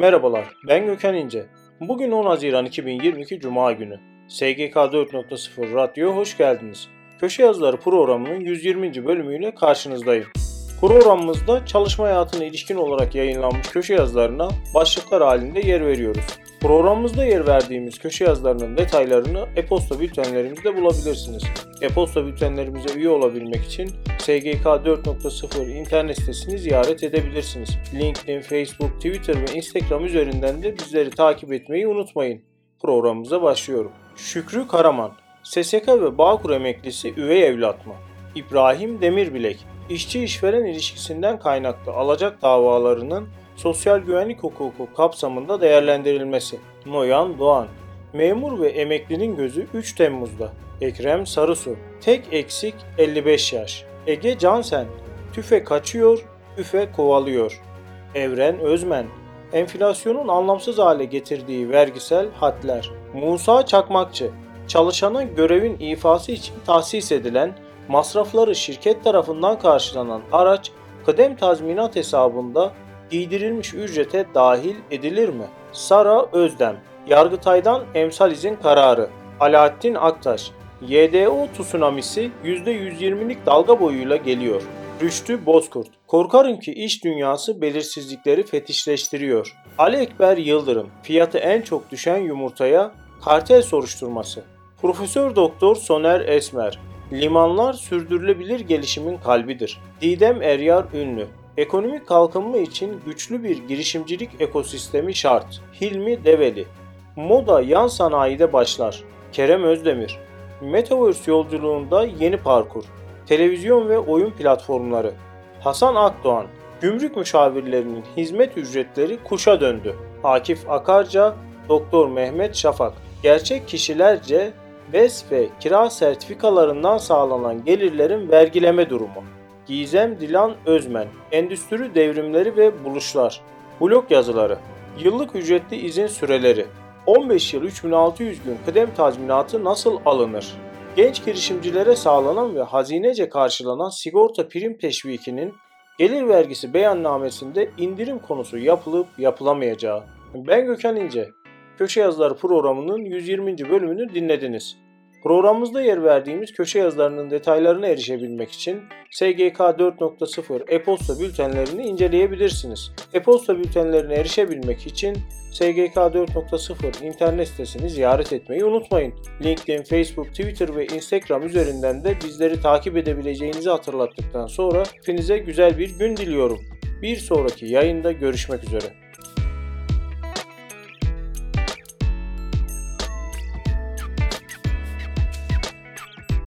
Merhabalar, ben Gökhan İnce. Bugün 10 Haziran 2022 Cuma günü. SGK 4.0 Radyo'ya hoş geldiniz. Köşe Yazıları programının 120. bölümüyle karşınızdayım. Programımızda çalışma hayatına ilişkin olarak yayınlanmış köşe yazılarına başlıklar halinde yer veriyoruz. Programımızda yer verdiğimiz köşe yazılarının detaylarını e-posta bültenlerimizde bulabilirsiniz. E-posta bültenlerimize üye olabilmek için SGK 4.0 internet sitesini ziyaret edebilirsiniz. LinkedIn, Facebook, Twitter ve Instagram üzerinden de bizleri takip etmeyi unutmayın. Programımıza başlıyorum. Şükrü Karaman, SSK ve Bağkur emeklisi üvey evlat mı? İbrahim Demirbilek, işçi işveren ilişkisinden kaynaklı alacak davalarının sosyal güvenlik hukuku kapsamında değerlendirilmesi. Noyan Doğan, memur ve emeklinin gözü 3 Temmuz'da. Ekrem Sarısu, tek eksik 55 yaş. Ege Cansen, tüfe kaçıyor, üfe kovalıyor. Evren Özmen, enflasyonun anlamsız hale getirdiği vergisel hadler. Musa Çakmakçı, çalışana görevin ifası için tahsis edilen, masrafları şirket tarafından karşılanan araç kıdem tazminat hesabında giydirilmiş ücrete dahil edilir mi? Sara Özdem, Yargıtay'dan emsal izin kararı. Alaaddin Aktaş, YDO tsunamisi %120'lik dalga boyuyla geliyor. Rüştü Bozkurt, korkarım ki iş dünyası belirsizlikleri fetişleştiriyor. Ali Ekber Yıldırım, fiyatı en çok düşen yumurtaya kartel soruşturması. Profesör Doktor Soner Esmer, limanlar sürdürülebilir gelişimin kalbidir. Didem Eryar Ünlü, Ekonomik kalkınma için güçlü bir girişimcilik ekosistemi şart. Hilmi Develi Moda yan sanayide başlar. Kerem Özdemir Metaverse yolculuğunda yeni parkur. Televizyon ve oyun platformları. Hasan Akdoğan Gümrük müşavirlerinin hizmet ücretleri kuşa döndü. Akif Akarca, Doktor Mehmet Şafak. Gerçek kişilerce BES ve kira sertifikalarından sağlanan gelirlerin vergileme durumu. Gizem Dilan Özmen, Endüstri Devrimleri ve Buluşlar, Blog yazıları, Yıllık ücretli izin süreleri, 15 yıl 3600 gün kıdem tazminatı nasıl alınır? Genç girişimcilere sağlanan ve hazinece karşılanan sigorta prim teşvikinin gelir vergisi beyannamesinde indirim konusu yapılıp yapılamayacağı. Ben Gökhan İnce. Köşe Yazıları programının 120. bölümünü dinlediniz. Programımızda yer verdiğimiz köşe yazılarının detaylarına erişebilmek için SGK 4.0 e-posta bültenlerini inceleyebilirsiniz. E-posta bültenlerine erişebilmek için SGK 4.0 internet sitesini ziyaret etmeyi unutmayın. LinkedIn, Facebook, Twitter ve Instagram üzerinden de bizleri takip edebileceğinizi hatırlattıktan sonra hepinize güzel bir gün diliyorum. Bir sonraki yayında görüşmek üzere.